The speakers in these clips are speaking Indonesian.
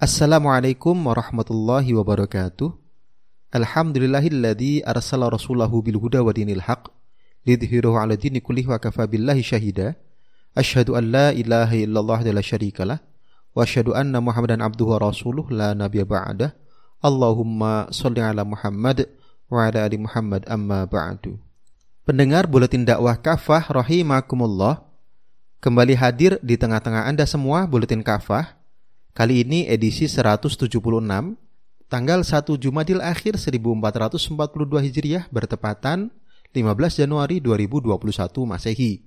Assalamualaikum warahmatullahi wabarakatuh. Alhamdulillahilladzi arsala rasulahu bil huda wa dinil haq lidhhirahu 'ala dini kullihi wa kafa billahi syahida. Asyhadu an la ilaha illallah wa la syarikalah wa asyhadu anna Muhammadan abduhu wa rasuluh la nabiyya ba'dah. Allahumma shalli ala Muhammad wa ala ali Muhammad amma ba'du. Pendengar buletin dakwah kafah rahimakumullah kembali hadir di tengah-tengah Anda semua buletin kafah Kali ini edisi 176, tanggal 1 Jumadil Akhir 1442 Hijriah bertepatan 15 Januari 2021 Masehi.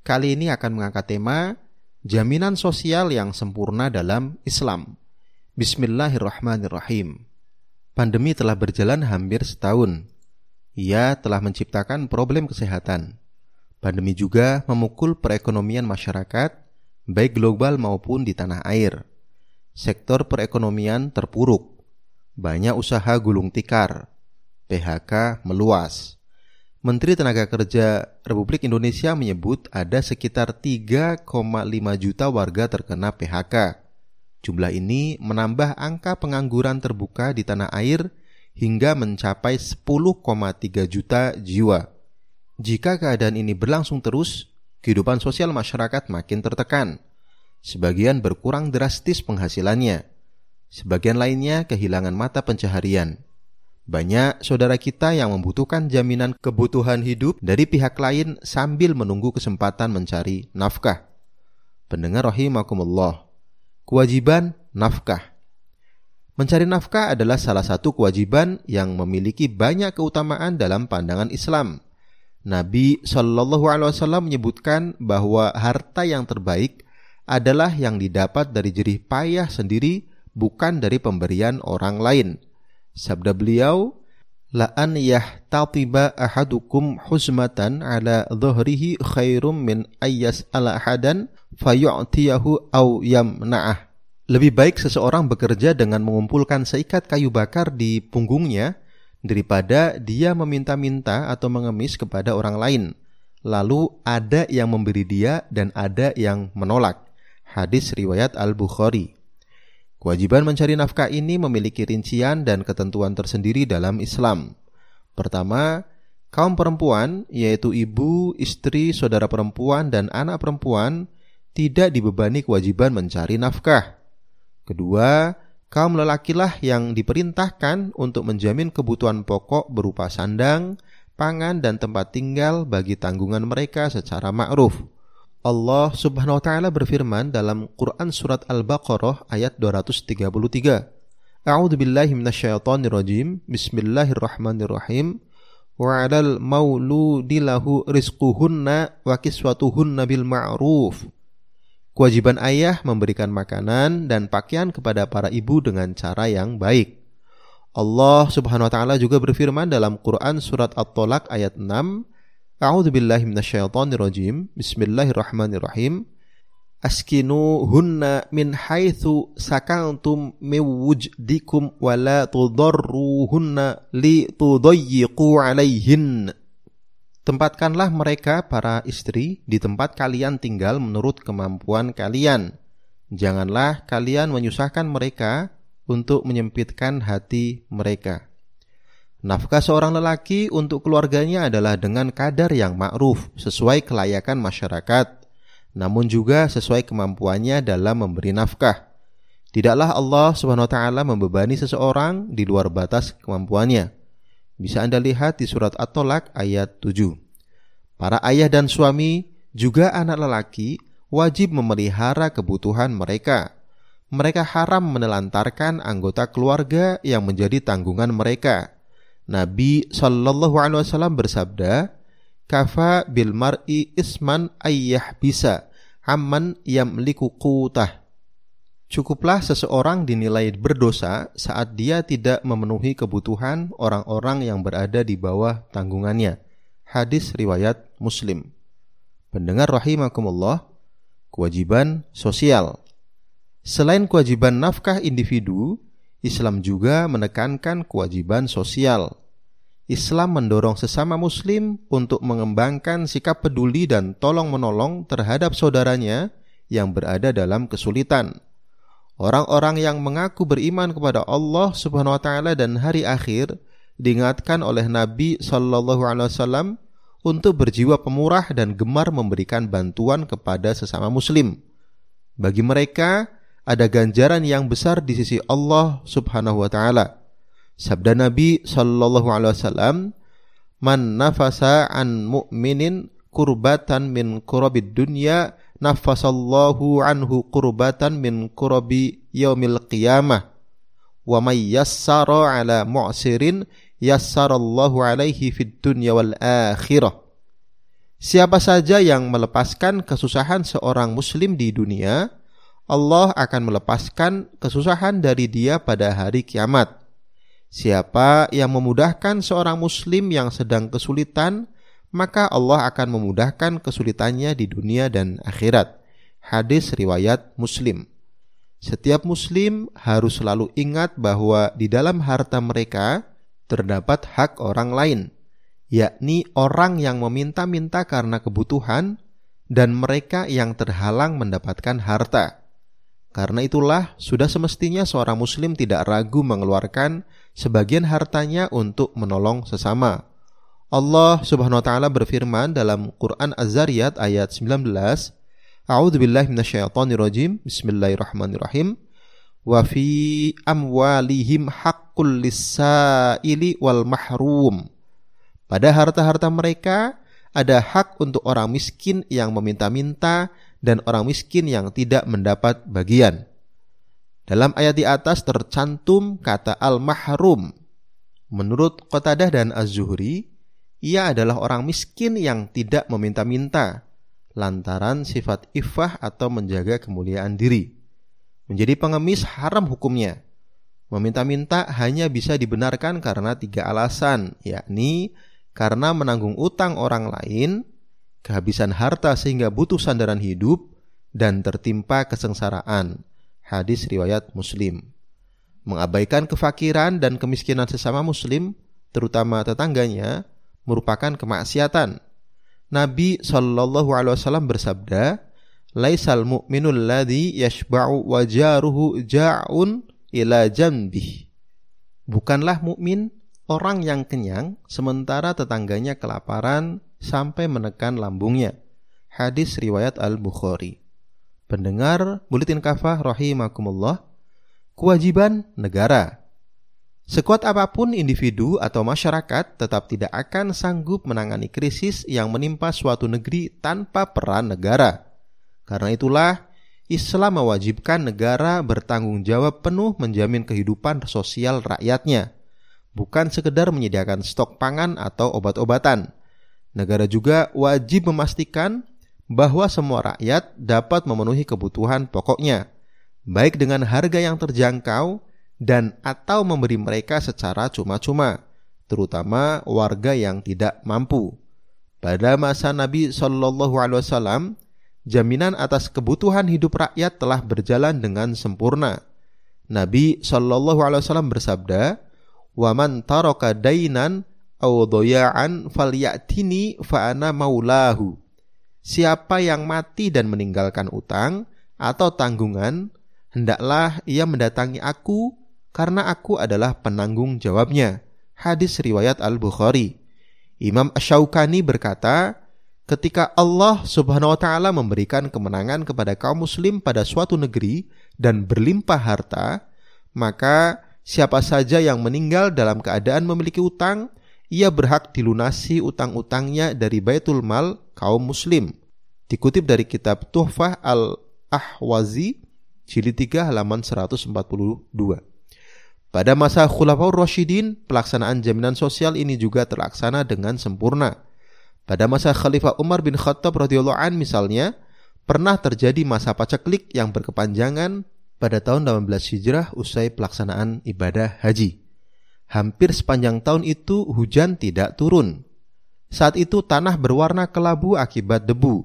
Kali ini akan mengangkat tema Jaminan Sosial yang Sempurna dalam Islam. Bismillahirrahmanirrahim. Pandemi telah berjalan hampir setahun. Ia telah menciptakan problem kesehatan. Pandemi juga memukul perekonomian masyarakat, baik global maupun di tanah air sektor perekonomian terpuruk, banyak usaha gulung tikar, PHK meluas. Menteri Tenaga Kerja Republik Indonesia menyebut ada sekitar 3,5 juta warga terkena PHK. Jumlah ini menambah angka pengangguran terbuka di tanah air hingga mencapai 10,3 juta jiwa. Jika keadaan ini berlangsung terus, kehidupan sosial masyarakat makin tertekan Sebagian berkurang drastis penghasilannya. Sebagian lainnya kehilangan mata pencaharian. Banyak saudara kita yang membutuhkan jaminan kebutuhan hidup dari pihak lain sambil menunggu kesempatan mencari nafkah. Pendengar rahimakumullah. Kewajiban nafkah. Mencari nafkah adalah salah satu kewajiban yang memiliki banyak keutamaan dalam pandangan Islam. Nabi Shallallahu Alaihi Wasallam menyebutkan bahwa harta yang terbaik adalah yang didapat dari jerih payah sendiri bukan dari pemberian orang lain. Sabda beliau, La an yahtatiba ahadukum husmatan ala dhuhrihi khairum min ayyas ala ahadan fayu'tiyahu aw yamna'ah. Lebih baik seseorang bekerja dengan mengumpulkan seikat kayu bakar di punggungnya daripada dia meminta-minta atau mengemis kepada orang lain. Lalu ada yang memberi dia dan ada yang menolak. Hadis riwayat Al-Bukhari. Kewajiban mencari nafkah ini memiliki rincian dan ketentuan tersendiri dalam Islam. Pertama, kaum perempuan, yaitu ibu, istri, saudara perempuan, dan anak perempuan, tidak dibebani kewajiban mencari nafkah. Kedua, kaum lelakilah yang diperintahkan untuk menjamin kebutuhan pokok berupa sandang, pangan, dan tempat tinggal bagi tanggungan mereka secara ma'ruf. Allah Subhanahu wa taala berfirman dalam Quran surat Al-Baqarah ayat 233. A'udzu billahi minasyaitonir rajim. Bismillahirrahmanirrahim. Wa 'alal mauludi lahu rizquhunna wa kiswatuhunna bil ma'ruf. Kewajiban ayah memberikan makanan dan pakaian kepada para ibu dengan cara yang baik. Allah Subhanahu wa taala juga berfirman dalam Quran surat At-Tolak ayat 6 A'udzu billahi minasyaitonir rajim. Bismillahirrahmanirrahim. Askinu hunna min haitsu sakantum min wujdikum wa la tudarruhunna li tudayyiqu alaihin. Tempatkanlah mereka para istri di tempat kalian tinggal menurut kemampuan kalian. Janganlah kalian menyusahkan mereka untuk menyempitkan hati mereka. Nafkah seorang lelaki untuk keluarganya adalah dengan kadar yang ma'ruf, sesuai kelayakan masyarakat, namun juga sesuai kemampuannya dalam memberi nafkah. Tidaklah Allah Subhanahu wa taala membebani seseorang di luar batas kemampuannya. Bisa Anda lihat di surat At-Tolak ayat 7. Para ayah dan suami, juga anak lelaki, wajib memelihara kebutuhan mereka. Mereka haram menelantarkan anggota keluarga yang menjadi tanggungan mereka Nabi Shallallahu Alaihi Wasallam bersabda, "Kafa bil mar'i isman ayyah bisa aman yamliku qutah." Cukuplah seseorang dinilai berdosa saat dia tidak memenuhi kebutuhan orang-orang yang berada di bawah tanggungannya. Hadis riwayat Muslim. Pendengar rahimakumullah, kewajiban sosial. Selain kewajiban nafkah individu, Islam juga menekankan kewajiban sosial. Islam mendorong sesama muslim untuk mengembangkan sikap peduli dan tolong-menolong terhadap saudaranya yang berada dalam kesulitan. Orang-orang yang mengaku beriman kepada Allah Subhanahu wa taala dan hari akhir diingatkan oleh Nabi Shallallahu alaihi wasallam untuk berjiwa pemurah dan gemar memberikan bantuan kepada sesama muslim. Bagi mereka ada ganjaran yang besar di sisi Allah Subhanahu wa taala. Sabda Nabi Shallallahu alaihi wasallam, "Man nafasa an mu'minin kurbatan min kurabid dunya nafasallahu anhu kurbatan min kurabi yaumil qiyamah wa may yassara ala mu'sirin yassarallahu alaihi fid dunya wal akhirah Siapa saja yang melepaskan kesusahan seorang muslim di dunia, Allah akan melepaskan kesusahan dari dia pada hari kiamat. Siapa yang memudahkan seorang muslim yang sedang kesulitan, maka Allah akan memudahkan kesulitannya di dunia dan akhirat. Hadis riwayat Muslim. Setiap muslim harus selalu ingat bahwa di dalam harta mereka terdapat hak orang lain, yakni orang yang meminta-minta karena kebutuhan dan mereka yang terhalang mendapatkan harta. Karena itulah sudah semestinya seorang muslim tidak ragu mengeluarkan sebagian hartanya untuk menolong sesama Allah Subhanahu wa taala berfirman dalam Quran Az-Zariyat ayat 19, A'udzu billahi minasyaitonir rajim. Bismillahirrahmanirrahim. Wa fi amwalihim haqqul lis-sa'ili wal mahrum. Pada harta-harta mereka ada hak untuk orang miskin yang meminta-minta dan orang miskin yang tidak mendapat bagian. Dalam ayat di atas tercantum kata al-mahrum. Menurut Qatadah dan Az-Zuhri, ia adalah orang miskin yang tidak meminta-minta lantaran sifat ifah atau menjaga kemuliaan diri. Menjadi pengemis haram hukumnya. Meminta-minta hanya bisa dibenarkan karena tiga alasan, yakni karena menanggung utang orang lain, kehabisan harta sehingga butuh sandaran hidup, dan tertimpa kesengsaraan. Hadis riwayat Muslim. Mengabaikan kefakiran dan kemiskinan sesama Muslim, terutama tetangganya, merupakan kemaksiatan. Nabi Shallallahu Alaihi Wasallam bersabda, "Laisal mu'minul ladzi yashba'u wajaruhu ja'un ila janbih." Bukanlah mukmin orang yang kenyang sementara tetangganya kelaparan sampai menekan lambungnya. Hadis riwayat Al-Bukhari. Pendengar Buletin Kafah rahimakumullah, kewajiban negara Sekuat apa pun individu atau masyarakat tetap tidak akan sanggup menangani krisis yang menimpa suatu negeri tanpa peran negara. Karena itulah, Islam mewajibkan negara bertanggung jawab penuh menjamin kehidupan sosial rakyatnya, bukan sekedar menyediakan stok pangan atau obat-obatan. Negara juga wajib memastikan bahwa semua rakyat dapat memenuhi kebutuhan pokoknya, baik dengan harga yang terjangkau dan atau memberi mereka secara cuma-cuma, terutama warga yang tidak mampu. Pada masa Nabi Shallallahu Alaihi Wasallam, jaminan atas kebutuhan hidup rakyat telah berjalan dengan sempurna. Nabi Shallallahu Alaihi Wasallam bersabda, "Waman taraka dainan aw doyaan falyatini fa'ana maulahu." Siapa yang mati dan meninggalkan utang atau tanggungan, hendaklah ia mendatangi aku karena aku adalah penanggung jawabnya. Hadis riwayat Al-Bukhari. Imam Asyaukani berkata, ketika Allah Subhanahu wa taala memberikan kemenangan kepada kaum muslim pada suatu negeri dan berlimpah harta, maka siapa saja yang meninggal dalam keadaan memiliki utang, ia berhak dilunasi utang-utangnya dari Baitul Mal kaum muslim. Dikutip dari kitab Tuhfah Al-Ahwazi, jilid 3 halaman 142. Pada masa Khulafaur Rashidin, pelaksanaan jaminan sosial ini juga terlaksana dengan sempurna. Pada masa Khalifah Umar bin Khattab radhiyallahu misalnya, pernah terjadi masa paceklik yang berkepanjangan pada tahun 18 Hijrah usai pelaksanaan ibadah haji. Hampir sepanjang tahun itu hujan tidak turun. Saat itu tanah berwarna kelabu akibat debu.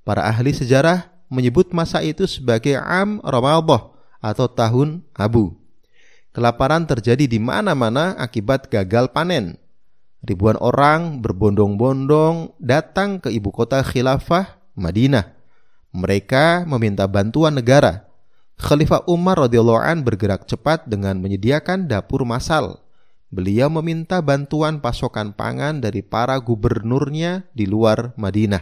Para ahli sejarah menyebut masa itu sebagai Am Ramadah atau tahun abu. Kelaparan terjadi di mana-mana akibat gagal panen. Ribuan orang berbondong-bondong datang ke ibu kota khilafah Madinah. Mereka meminta bantuan negara. Khalifah Umar radhiyallahu an bergerak cepat dengan menyediakan dapur masal. Beliau meminta bantuan pasokan pangan dari para gubernurnya di luar Madinah.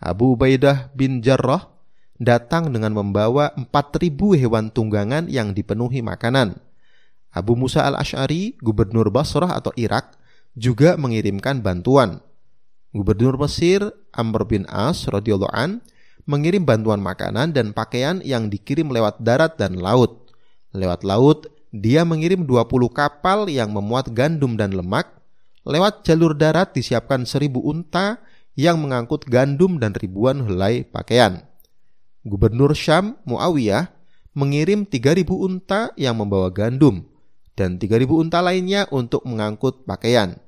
Abu Ubaidah bin Jarrah datang dengan membawa 4000 hewan tunggangan yang dipenuhi makanan. Abu Musa al-Ash'ari, gubernur Basrah atau Irak, juga mengirimkan bantuan. Gubernur Mesir Amr bin As radhiyallahu an mengirim bantuan makanan dan pakaian yang dikirim lewat darat dan laut. Lewat laut, dia mengirim 20 kapal yang memuat gandum dan lemak. Lewat jalur darat disiapkan seribu unta yang mengangkut gandum dan ribuan helai pakaian. Gubernur Syam, Muawiyah, mengirim 3000 unta yang membawa gandum dan 3000 unta lainnya untuk mengangkut pakaian.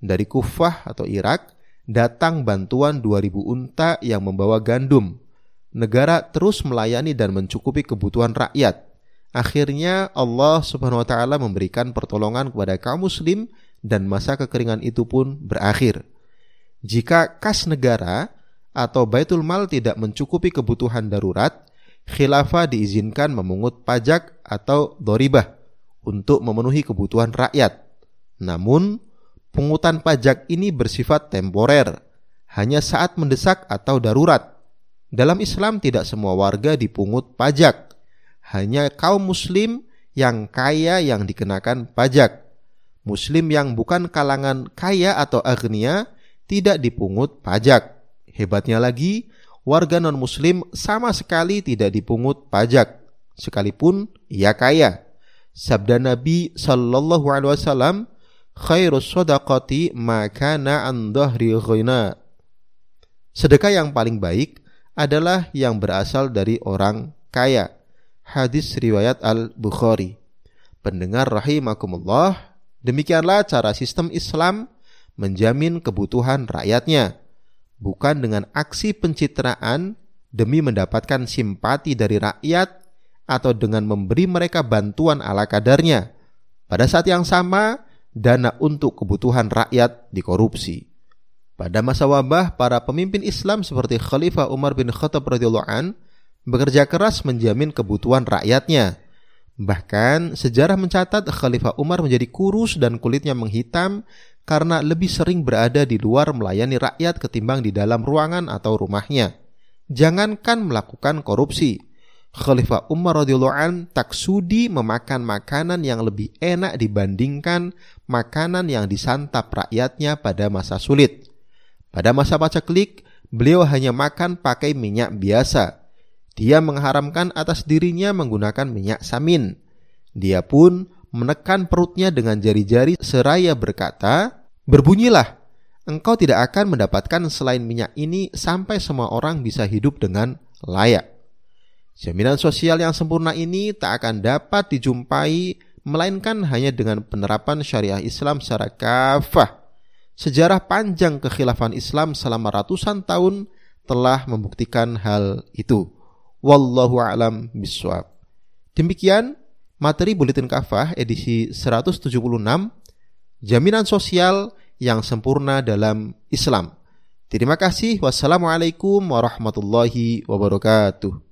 Dari Kufah atau Irak, datang bantuan 2000 unta yang membawa gandum. Negara terus melayani dan mencukupi kebutuhan rakyat. Akhirnya Allah Subhanahu wa taala memberikan pertolongan kepada kaum muslim dan masa kekeringan itu pun berakhir. Jika kas negara atau baitul mal tidak mencukupi kebutuhan darurat, khilafah diizinkan memungut pajak atau doribah untuk memenuhi kebutuhan rakyat. Namun, Pungutan pajak ini bersifat temporer, hanya saat mendesak atau darurat. Dalam Islam tidak semua warga dipungut pajak, hanya kaum muslim yang kaya yang dikenakan pajak. Muslim yang bukan kalangan kaya atau agnia tidak dipungut pajak. Hebatnya lagi, warga non-muslim sama sekali tidak dipungut pajak, sekalipun ia kaya. Sabda Nabi Wasallam, khairus sadaqati makana an dhahri ghina. Sedekah yang paling baik adalah yang berasal dari orang kaya. Hadis riwayat Al-Bukhari. Pendengar rahimakumullah, demikianlah cara sistem Islam menjamin kebutuhan rakyatnya, bukan dengan aksi pencitraan demi mendapatkan simpati dari rakyat atau dengan memberi mereka bantuan ala kadarnya. Pada saat yang sama, dana untuk kebutuhan rakyat dikorupsi. Pada masa wabah, para pemimpin Islam seperti Khalifah Umar bin Khattab radhiyallahu an bekerja keras menjamin kebutuhan rakyatnya. Bahkan sejarah mencatat Khalifah Umar menjadi kurus dan kulitnya menghitam karena lebih sering berada di luar melayani rakyat ketimbang di dalam ruangan atau rumahnya. Jangankan melakukan korupsi, Khalifah Umar radhiyallahu an tak sudi memakan makanan yang lebih enak dibandingkan makanan yang disantap rakyatnya pada masa sulit. Pada masa paceklik, beliau hanya makan pakai minyak biasa. Dia mengharamkan atas dirinya menggunakan minyak samin. Dia pun menekan perutnya dengan jari-jari seraya berkata, "Berbunyilah, engkau tidak akan mendapatkan selain minyak ini sampai semua orang bisa hidup dengan layak." Jaminan sosial yang sempurna ini tak akan dapat dijumpai melainkan hanya dengan penerapan syariah Islam secara kafah. Sejarah panjang kekhilafan Islam selama ratusan tahun telah membuktikan hal itu. Wallahu a'lam bishawab. Demikian materi Buletin Kafah edisi 176 Jaminan Sosial yang Sempurna dalam Islam. Terima kasih. Wassalamualaikum warahmatullahi wabarakatuh.